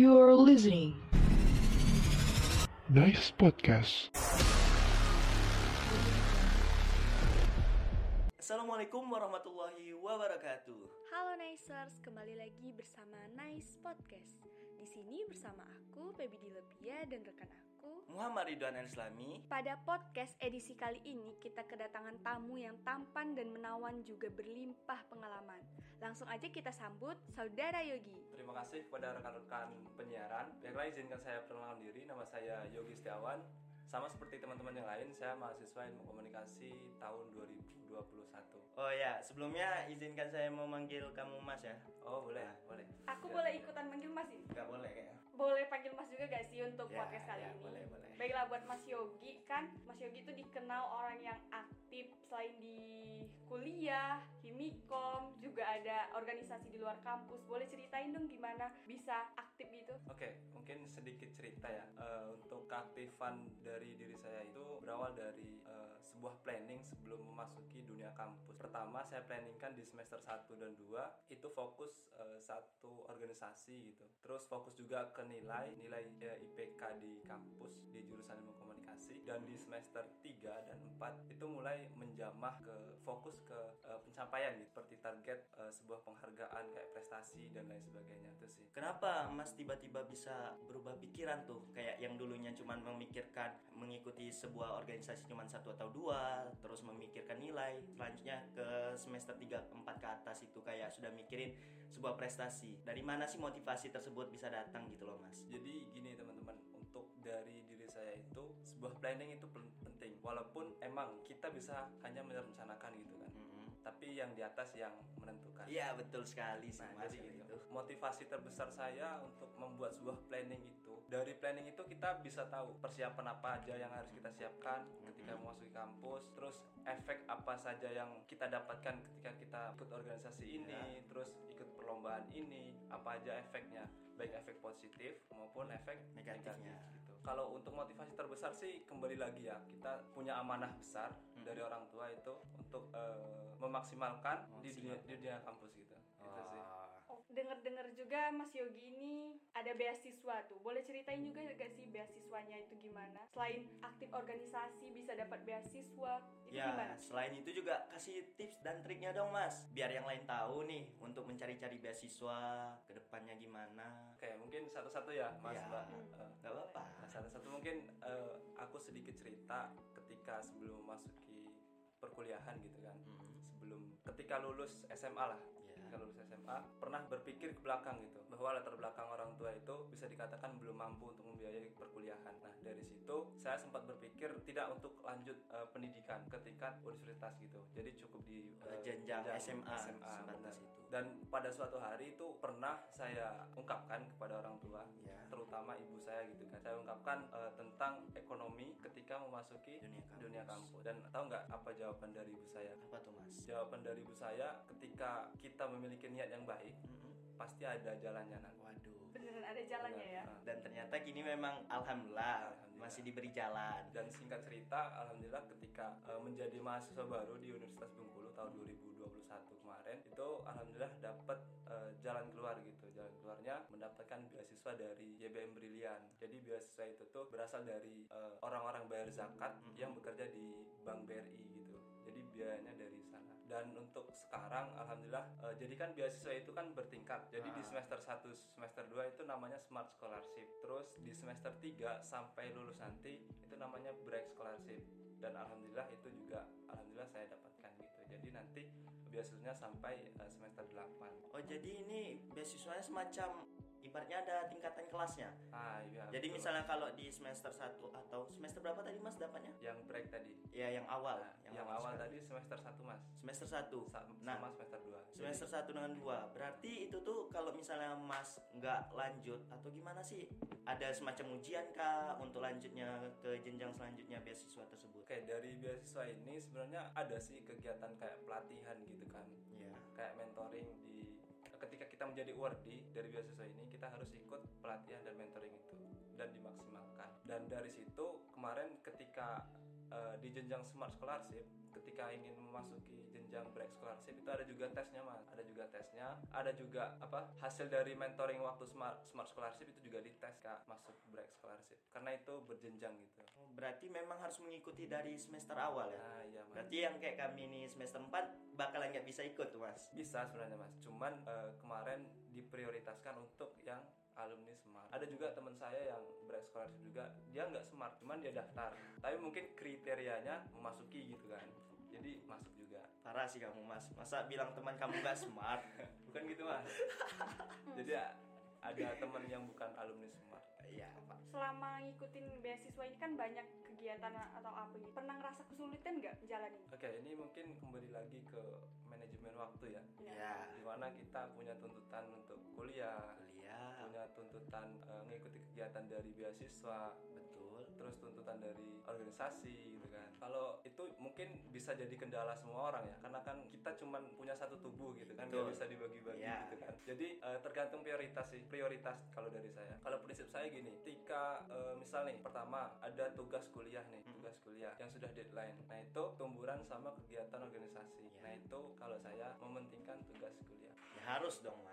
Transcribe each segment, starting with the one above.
You're listening. Nice podcast. Assalamualaikum warahmatullahi wabarakatuh. Halo Nicers, kembali lagi bersama Nice Podcast. Di sini bersama aku, Baby Dilepia dan rekan aku. Muhammad Ridwan Al-Islami. Pada podcast edisi kali ini kita kedatangan tamu yang tampan dan menawan juga berlimpah pengalaman. Langsung aja kita sambut Saudara Yogi. Terima kasih kepada rekan-rekan penyiaran. Baiklah izinkan saya perkenalkan diri. Nama saya Yogi Setiawan. Sama seperti teman-teman yang lain, saya mahasiswa ilmu komunikasi tahun 2021. Oh ya, sebelumnya izinkan saya memanggil kamu Mas ya. Oh boleh, boleh. Aku Ya. boleh ikutan manggil Mas ini? Gak boleh kayaknya. Boleh panggil Mas juga gak sih untuk Ya, podcast kali ya, ini? boleh, boleh. Baiklah buat Mas Yogi kan, Mas Yogi itu dikenal orang yang aktif selain di kuliah, himikom, juga ada organisasi di luar kampus. Boleh ceritain dong gimana bisa aktif gitu? Oke, mungkin sedikit cerita ya. Eh, untuk keaktifan dari diri saya itu berawal dari sebuah planning sebelum memasuki dunia kampus. Pertama, saya planningkan di semester 1 dan 2 itu fokus eh, satu organisasi gitu. Terus fokus juga ke nilai, nilai eh, IPK di kampus di jurusan ilmu komunikasi dan di semester 3 dan 4 itu mulai menjamah ke fokus ke eh, pencapaian gitu seperti target eh, sebuah penghargaan kayak prestasi dan lain sebagainya itu sih. Kenapa Mas tiba-tiba bisa berubah pikiran tuh? Kayak yang dulunya cuma memikirkan mengikuti sebuah organisasi cuma satu atau dua, terus memikirkan nilai, selanjutnya ke semester 3 4 ke atas itu kayak sudah mikirin sebuah prestasi. Dari mana sih motivasi tersebut bisa datang gitu loh, Mas? Jadi gini teman-teman, untuk dari diri saya itu sebuah planning itu pen- penting. Walaupun emang kita bisa hanya merencanakan gitu kan. Tapi yang di atas yang menentukan. Iya, betul sekali sih, Nah, Mas. jadi gitu. gitu. Motivasi terbesar saya untuk membuat sebuah planning itu dari kita bisa tahu persiapan apa aja yang harus kita siapkan ketika memasuki kampus, terus efek apa saja yang kita dapatkan ketika kita ikut organisasi ini, terus ikut perlombaan ini, apa aja efeknya, baik efek positif maupun efek Negatifnya. negatif gitu. Kalau untuk motivasi terbesar sih kembali lagi ya kita punya amanah besar dari orang tua itu untuk eh, memaksimalkan di dunia, di dunia kampus gitu. Itu sih. Oh, denger-dengar juga Mas Yogi ini ada beasiswa tuh. Boleh ceritain juga gak sih beasiswanya itu gimana? Selain aktif organisasi bisa dapat beasiswa, itu Ya, gimana? selain itu juga kasih tips dan triknya dong, Mas. Biar yang lain tahu nih untuk mencari-cari beasiswa ke depannya gimana. Oke, mungkin satu-satu ya, Mas Ya, Mbak. Eh, Gak apa-apa. Nah, satu-satu mungkin eh, aku sedikit cerita ketika sebelum memasuki perkuliahan gitu kan. Sebelum ketika lulus SMA lah. Ya. Ketika lulus SMA pernah berpikir ke belakang gitu bahwa latar belakang orang tua itu bisa dikatakan belum mampu untuk membiayai perkuliahan. Nah, dari situ saya sempat berpikir tidak untuk lanjut eh, pendidikan ke tingkat universitas gitu. Jadi cukup di eh, jenjang SMA, SMA sebatas itu. Dan pada suatu hari itu pernah saya ungkapkan kepada orang tua, Ya. terutama ibu saya gitu kan. Saya ungkapkan eh, tentang ekonomi ketika memasuki Dunia kampus. dunia kampus. Dan tahu nggak apa jawaban dari ibu saya? Apa tuh, Mas? Jawaban dari ibu saya ketika kita memiliki niat yang baik, pasti ada jalannya nanti. Waduh. Beneran ada jalannya ya? Nah, Dan ternyata gini memang alhamdulillah, Alhamdulillah. Masih diberi jalan. Dan singkat cerita, alhamdulillah ketika eh, menjadi mahasiswa baru di Universitas Bengkulu tahun 2021 kemarin, itu alhamdulillah dapat eh, jalan keluar gitu. Jalan keluarnya mendapatkan beasiswa dari YBM Brilian. Jadi beasiswa itu tuh berasal dari eh, orang-orang bayar zakat yang bekerja di Bank BRI gitu. Jadi biayanya dari. Dan untuk sekarang alhamdulillah eh, jadi kan beasiswa itu kan bertingkat. Jadi di semester 1 semester 2 itu namanya Smart Scholarship. Terus di semester 3 sampai lulus nanti itu namanya Break Scholarship. Dan alhamdulillah itu juga alhamdulillah saya dapatkan gitu. Jadi nanti beasiswanya sampai eh, semester 8. Oh, jadi ini beasiswanya semacam ibaratnya ada tingkatan kelasnya. Ah iya. Jadi betul. misalnya kalau di semester 1 atau semester berapa tadi Mas dapatnya? yang break tadi. Ya, yang awal. Nah, yang, awal sekali. tadi semester 1 Mas. semester 1. Sa- Nah, sama semester 2. semester 1 dengan 2 berarti itu tuh kalau misalnya mas nggak lanjut atau gimana sih ada semacam ujian kah untuk lanjutnya ke jenjang selanjutnya beasiswa tersebut Oke, dari beasiswa ini sebenarnya ada sih kegiatan kayak pelatihan gitu kan. ya Kayak mentoring di ketika kita menjadi awardee dari beasiswa ini kita harus ikut pelatihan dan mentoring itu dan dimaksimalkan. Dan dari situ kemarin ketika eh, di jenjang smart scholarship ketika ingin memasuki jenjang break scholarship itu ada juga tesnya mas. Ada juga tesnya. Ada juga apa hasil dari mentoring waktu smart smart scholarship itu juga dites kak masuk break scholarship. Karena itu berjenjang gitu. Oh, berarti memang harus mengikuti dari semester awal ya? Nah iya mas. Berarti yang kayak kami ini semester 4 bakalan nggak bisa ikut tuh mas? Bisa sebenarnya mas. Cuman eh, kemarin diprioritaskan untuk yang alumni smart. Ada juga teman saya yang break scholarship juga. Dia nggak smart cuman dia daftar. Tapi mungkin kriterianya memasuki gitu kan. Jadi masuk juga. Parah sih kamu mas. Masa bilang teman kamu nggak smart? Bukan gitu mas. Jadi ada teman yang bukan alumni smart iya. Pak Selama ngikutin beasiswa ini kan banyak kegiatan atau apa gitu. Pernah ngerasa kesulitan nggak menjalani? oke ini mungkin kembali lagi ke manajemen waktu ya. Ya di mana kita punya tuntutan untuk kuliah. Kuliah. Punya tuntutan eh, mengikuti kegiatan dari beasiswa. Betul. Terus tuntutan dari organisasi gitu kan. Kalau itu mungkin bisa jadi kendala semua orang ya karena kan kita cuman punya satu tubuh gitu kan nggak bisa dibagi-bagi Iya. gitu kan. Jadi eh, tergantung prioritas sih prioritas kalau dari saya. Kalau prinsip saya gini ketika eh, misal nih pertama ada tugas kuliah nih Mm. tugas kuliah yang sudah deadline nah itu tumburan sama kegiatan organisasi Iya. nah itu kalau saya mementingkan tugas kuliah ya harus dong mas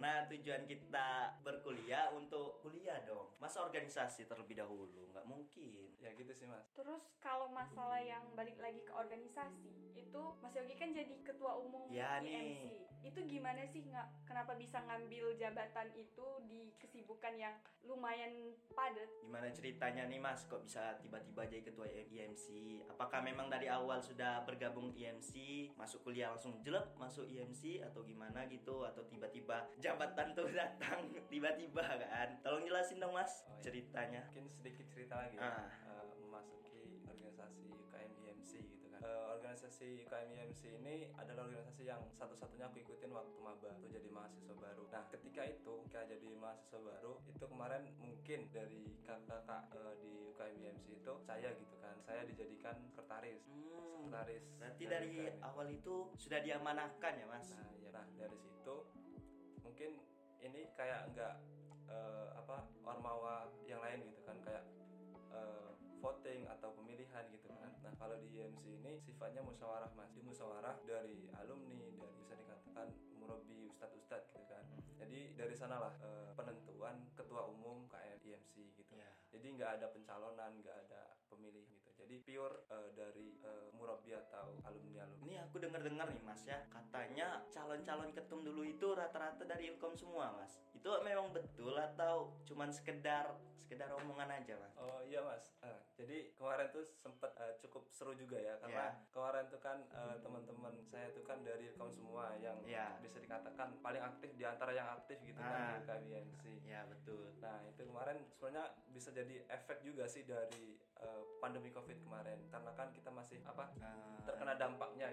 karena tujuan kita berkuliah untuk kuliah dong. Masa organisasi terlebih dahulu? Nggak mungkin. Ya gitu sih mas. Terus kalau masalah yang balik lagi ke organisasi, itu Mas Yogi kan jadi ketua umum Ya, IMC. nih. Itu gimana sih nggak kenapa bisa ngambil jabatan itu di kesibukan yang lumayan padat? gimana ceritanya nih mas? Kok bisa tiba-tiba jadi ketua IMC apakah memang dari awal sudah bergabung IMC masuk kuliah langsung jelek masuk IMC atau gimana gitu? Atau tiba-tiba jabatan tuh datang tiba-tiba kan. Tolong jelasin dong mas Oh, iya. ceritanya. Mungkin sedikit cerita lagi ya. Ah. eh, memasuki organisasi UKM IMC gitu kan. Eh, organisasi UKM IMC ini adalah organisasi yang satu-satunya aku ikutin waktu maba. Tuh jadi mahasiswa baru. Nah ketika itu ketika jadi mahasiswa baru itu kemarin mungkin dari kakak-kakak eh, di UKM IMC itu saya gitu kan. Saya dijadikan sekretaris. Hmm, sekretaris berarti dari UKM. awal itu sudah diamanahkan ya mas? Nah, ya, nah dari situ mungkin ini kayak nggak eh, apa ormawa yang lain gitu kan kayak eh, voting atau pemilihan gitu kan. Nah kalau di IMC ini sifatnya musyawarah mas, di musyawarah dari alumni, dari bisa dikatakan murabi ustadz-ustadz gitu kan. Jadi dari sanalah eh, penentuan ketua umum KM IMC gitu. ya Jadi nggak ada pencalonan, nggak ada pemilih gitu. Jadi pure eh, dari eh, murabi atau alumni alumni. Ini aku dengar-dengar nih mas ya Katanya calon-calon ketum dulu itu rata-rata dari Ilkom semua mas Itu memang betul atau cuman sekedar sekedar omongan aja mas Oh iya mas, Eh, jadi kemarin tuh sempet eh, cukup seru juga ya karena Ya. kemarin tuh kan eh, teman-teman saya tuh kan dari kaum semua yang Ya. bisa dikatakan paling aktif di antara yang aktif gitu Ah. kan di KBNC. Ya betul Nah itu kemarin sebenarnya bisa jadi efek juga sih dari eh, pandemi covid kemarin karena kan kita masih apa Ah, terkena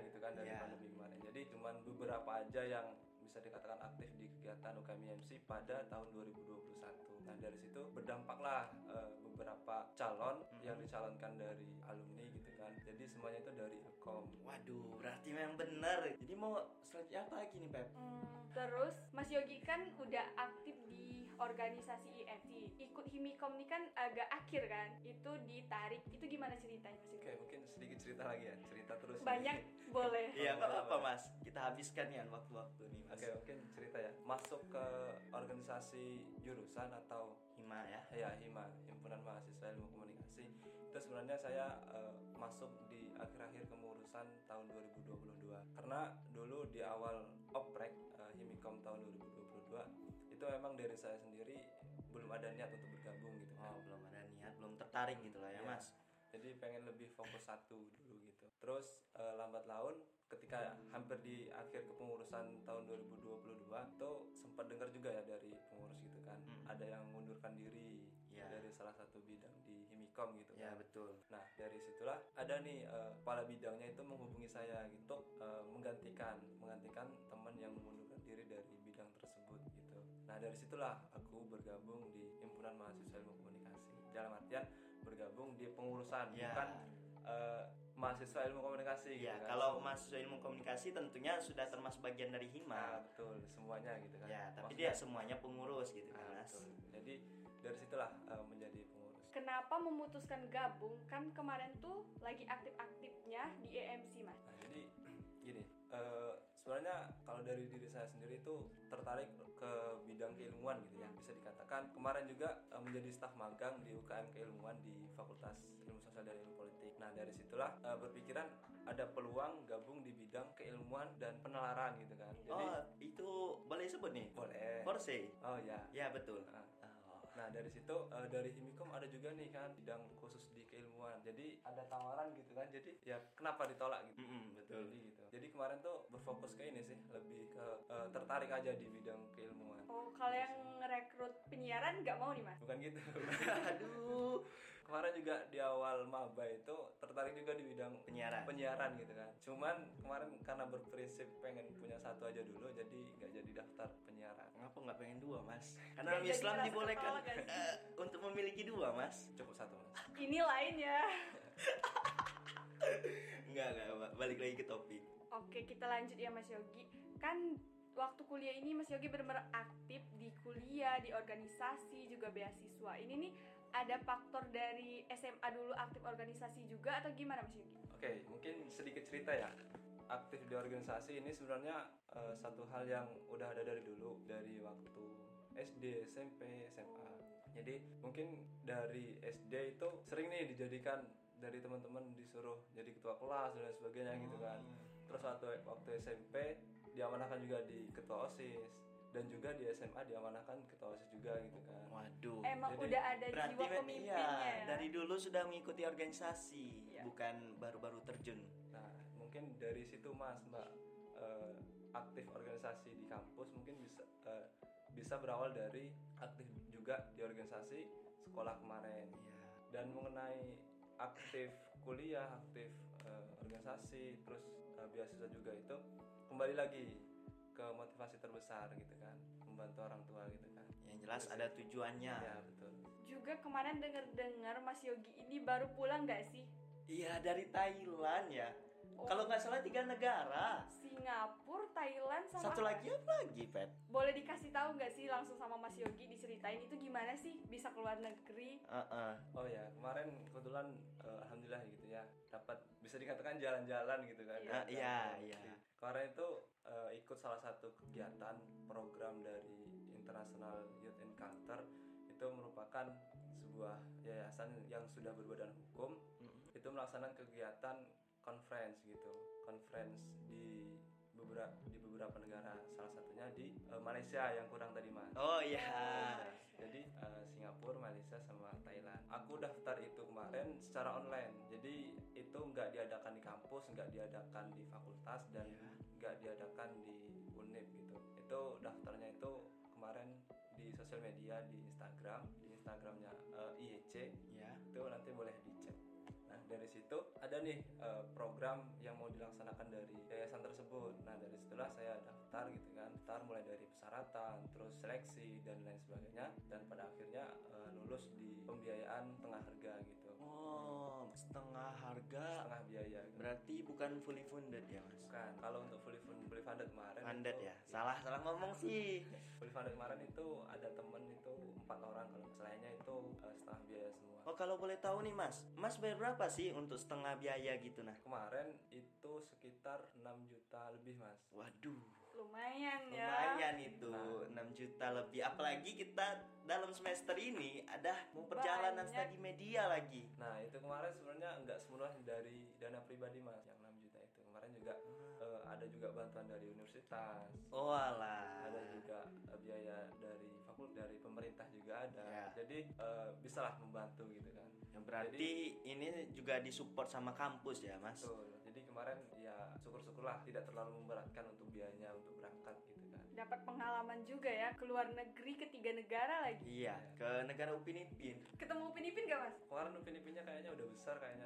gitu kan dari Ya. pandemi kemarin. Jadi cuman beberapa aja yang bisa dikatakan aktif di kegiatan UKMIMC pada tahun 2021. Nah dari situ berdampaklah eh, beberapa calon Mhm. yang dicalonkan dari alumni gitu kan. Jadi semuanya itu dari Ilkom. Waduh berarti memang benar Jadi mau selanjutnya apa lagi nih Pep? Hmm, terus Mas Yogi kan udah aktif di organisasi IMC. Ikut Himikom ini kan agak akhir kan? Itu ditarik. Itu gimana ceritanya Mas Oke Yogi? mungkin sedikit cerita lagi ya cerita terus. Banyak boleh. Iya nggak apa-apa mas. Kita habiskan ya waktu-waktu nih mas. Oke mungkin cerita ya. Masuk ke organisasi jurusan atau Hima ya. Ya HIMA Himpunan Mahasiswa Ilmu Komunikasi. Itu sebenarnya saya eh, masuk di akhir-akhir kemurusan tahun 2022 karena dulu di awal oprek eh, Himikom tahun 2022 itu memang dari saya sendiri belum ada niat untuk bergabung gitu. Kan Oh belum ada niat Belum tertarik gitu lah ya Iya. mas. Jadi pengen lebih fokus satu dulu gitu. Terus eh, laun ketika hampir di akhir kepengurusan tahun 2022 itu sempat dengar juga ya dari pengurus gitu kan. Hmm. ada yang mengundurkan diri Ya. dari salah satu bidang di Himikom gitu Ya kan. betul. Nah dari situlah ada nih eh, kepala bidangnya itu menghubungi saya gitu eh, menggantikan menggantikan teman yang mengundurkan diri dari bidang tersebut gitu. Nah dari situlah aku bergabung di himpunan mahasiswa ilmu komunikasi dalam artian bergabung di pengurusan Ya. bukan eh, mahasiswa ilmu komunikasi Ya gitu kan. kalau mahasiswa ilmu komunikasi tentunya sudah termasuk bagian dari Nah, Hima betul semuanya gitu kan Ya tapi Maksudnya- dia semuanya pengurus gitu Ah, kan mas betul. jadi dari situlah eh, menjadi pengurus kenapa memutuskan gabung? Kan kemarin tuh lagi aktif-aktifnya di EMC, Mas. Nah, jadi gini, eh, sebenarnya kalau dari diri saya sendiri itu tertarik ke bidang keilmuan gitu ya. Bisa dikatakan kemarin juga eh, menjadi staf magang di UKM keilmuan di Fakultas Ilmu Sosial dan Ilmu Politik. Nah, dari situlah eh, berpikiran ada peluang gabung di bidang keilmuan dan penelaran gitu kan. Jadi Oh, itu boleh sebut nih. boleh. Forse. Oh ya. Ya, betul. Nah, Oh. Nah dari situ eh, dari Himikom ada juga nih kan bidang khusus keilmuan. Jadi ada tawaran gitu kan. Jadi ya kenapa ditolak gitu? Mm-mm, betul. Jadi gitu. Jadi kemarin tuh berfokus ke ini sih, lebih ke eh, tertarik aja di bidang keilmuan. Oh, kalau yang ngerekrut penyiaran nggak mau nih, Mas? Bukan gitu. Aduh, kemarin juga di awal maba itu tertarik juga di bidang penyiaran. penyiaran gitu kan. Cuman kemarin karena berprinsip pengen punya satu aja dulu, jadi nggak jadi daftar penyiaran. Ngapa nggak pengen dua, Mas? Karena Nggak jadi Islam dibolehkan nggak eh, untuk memiliki dua, Mas. Cukup satu mas. Ini lainnya. Enggak, enggak. Ba- Balik lagi ke topik. Oke, kita lanjut ya Mas Yogi. Kan waktu kuliah ini Mas Yogi benar-benar aktif di kuliah, di organisasi, juga beasiswa. Ini nih ada faktor dari SMA dulu aktif organisasi juga atau gimana Mas Yogi? Oke, mungkin sedikit cerita ya. Aktif di organisasi ini sebenarnya eh, satu hal yang udah ada dari dulu, dari waktu SD, SMP, SMA. Jadi mungkin dari SD itu sering nih dijadikan dari teman-teman disuruh jadi ketua kelas dan sebagainya gitu kan. Terus waktu waktu SMP diamanahkan juga di ketua OSIS dan juga di SMA diamanahkan ketua OSIS juga gitu kan. Waduh. Emang jadi udah ada Berarti jiwa pemimpinnya iya, ya. dari dulu sudah mengikuti organisasi, Iya. bukan baru-baru terjun. Nah, mungkin dari situ Mas, Mbak eh, aktif organisasi di kampus mungkin bisa eh, bisa berawal dari aktif juga di organisasi sekolah kemarin. Iya. Dan mengenai aktif kuliah, aktif eh, organisasi, terus eh, beasiswa juga itu kembali lagi ke motivasi terbesar gitu kan, membantu orang tua gitu kan. Yang jelas ada tujuannya. Ya, betul. Juga kemarin denger-dengar Mas Yogi ini baru pulang nggak sih? Iya, dari Thailand ya. Oh, Kalau nggak salah tiga negara. Singapura, Thailand sama Satu lagi apa lagi, Pep? Boleh dikasih tahu nggak sih langsung sama Mas Yogi diceritain itu gimana sih bisa keluar negeri? Heeh. Oh ya, kemarin kebetulan eh, alhamdulillah gitu ya, dapat bisa dikatakan jalan-jalan gitu kan. Iya. Ah, iya, Jalan-jalan. iya. Kemarin itu eh, ikut salah satu kegiatan program dari International Youth Encounter itu merupakan sebuah yayasan yang sudah berbadan hukum Mm. itu melaksanakan kegiatan conference gitu, conference di beberapa di beberapa negara, salah satunya di eh, Malaysia yang kurang tadi mas. Oh iya. Jadi eh, Singapura, Malaysia sama Thailand. Aku daftar itu kemarin secara online. Jadi itu nggak diadakan di kampus, nggak diadakan di fakultas dan Iya. nggak diadakan di Unip gitu. Itu daftarnya itu kemarin di sosial media di Instagram, di Instagramnya eh, program yang mau dilaksanakan dari yayasan tersebut. Nah dari situlah saya daftar gitu kan, daftar mulai dari persyaratan, terus seleksi dan lain sebagainya, dan pada akhirnya eh, lulus di pembiayaan tengah harga gitu, Oh, setengah harga. setengah biaya. Gitu. Berarti bukan fully funded ya, Mas? Bukan, kalau untuk fully fund- fully funded kemarin Funded itu- ya. Salah, salah ngomong sih. Fully funded kemarin itu ada temen itu empat orang kalau selainnya itu Oh, kalau boleh tahu nih, Mas. Mas bayar berapa sih untuk setengah biaya gitu nah? Kemarin itu sekitar 6 juta lebih mas. Waduh. Lumayan ya. Lumayan itu Nah. 6 juta lebih apalagi kita dalam semester ini ada mau perjalanan Banyak. studi media lagi. Nah itu kemarin sebenarnya nggak semuanya dari dana pribadi mas yang 6 juta itu kemarin juga eh, ada juga bantuan dari universitas, Oh alah. ada juga eh, biaya dari fakultas dari pemerintah juga ada. Ya. Jadi eh, bisalah membantu gitu kan. Yang berarti ini juga disupport sama kampus ya, Mas? Betul. Jadi kemarin ya syukur-syukurlah tidak terlalu memberatkan untuk biayanya untuk berangkat gitu kan. Dapat pengalaman juga ya keluar negeri ke tiga negara lagi. Iya, ke negara Upin Ipin. Ketemu Upin Ipin gak mas? Kemarin Upin Ipinnya kayaknya udah besar kayaknya.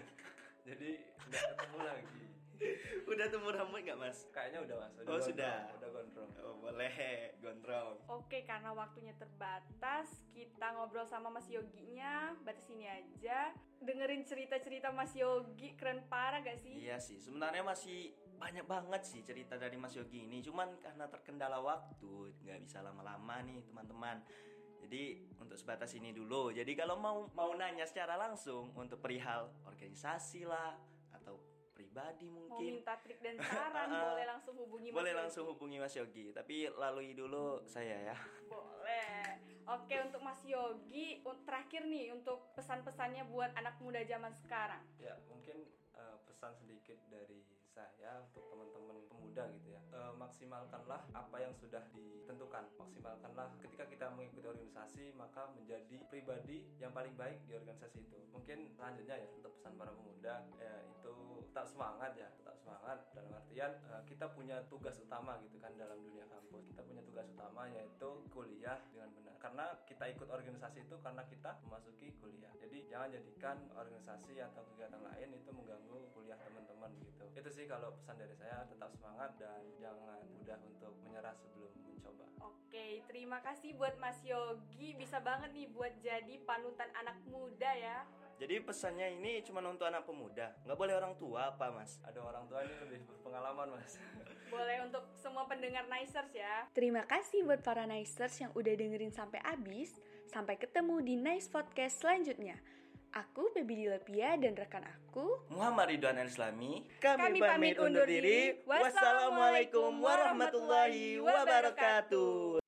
Jadi nggak ketemu lagi. Udah tumbuh rambut nggak, Mas? Kayaknya udah mas. Oh, gondrong, sudah. Udah gondrong. Oh, boleh, gondrong. Oke, karena waktunya terbatas, kita ngobrol sama Mas Yoginya. Batas ini aja. Dengerin cerita-cerita Mas Yogi, keren parah gak sih? Iya sih, sebenarnya masih banyak banget sih cerita dari Mas Yogi ini. Cuman karena terkendala waktu, nggak bisa lama-lama nih teman-teman. Jadi untuk sebatas ini dulu. Jadi kalau mau mau nanya secara langsung untuk perihal organisasi lah pribadi Mau mungkin minta trik dan saran Ah, boleh langsung hubungi Mas boleh Yogi. langsung hubungi Mas Yogi. Tapi lalui dulu saya ya. Boleh. Oke untuk Mas Yogi terakhir nih untuk pesan-pesannya buat anak muda zaman sekarang. Ya, mungkin eh, pesan sedikit dari saya untuk teman-teman pemuda gitu ya. Eh, maksimalkanlah apa yang sudah ditentukan. Maksimalkanlah ketika kita mengikuti organisasi maka menjadi pribadi yang paling baik di organisasi itu. Mungkin selanjutnya ya untuk pesan para pemuda ya tetap semangat ya, tetap semangat dalam artian eh, kita punya tugas utama gitu kan dalam dunia kampus. Kita punya tugas utama yaitu kuliah dengan benar. Karena kita ikut organisasi itu karena kita memasuki kuliah. Jadi jangan jadikan organisasi atau kegiatan lain itu mengganggu kuliah teman-teman gitu. Itu sih kalau pesan dari saya tetap semangat dan jangan mudah untuk menyerah sebelum mencoba. Oke, terima kasih buat Mas Yogi. Bisa banget nih buat jadi panutan anak muda ya. Jadi pesannya ini cuma untuk anak pemuda, nggak boleh orang tua apa mas? Ada orang tua ini lebih berpengalaman mas. Boleh untuk semua pendengar Nicers ya. Terima kasih buat para Nicers yang udah dengerin sampai habis. Sampai ketemu di Nice Podcast selanjutnya. Aku Baby Dilepia dan rekan aku Muhammad Ridwan Islami. Kami pamit undur diri. Wassalamualaikum warahmatullahi wabarakatuh.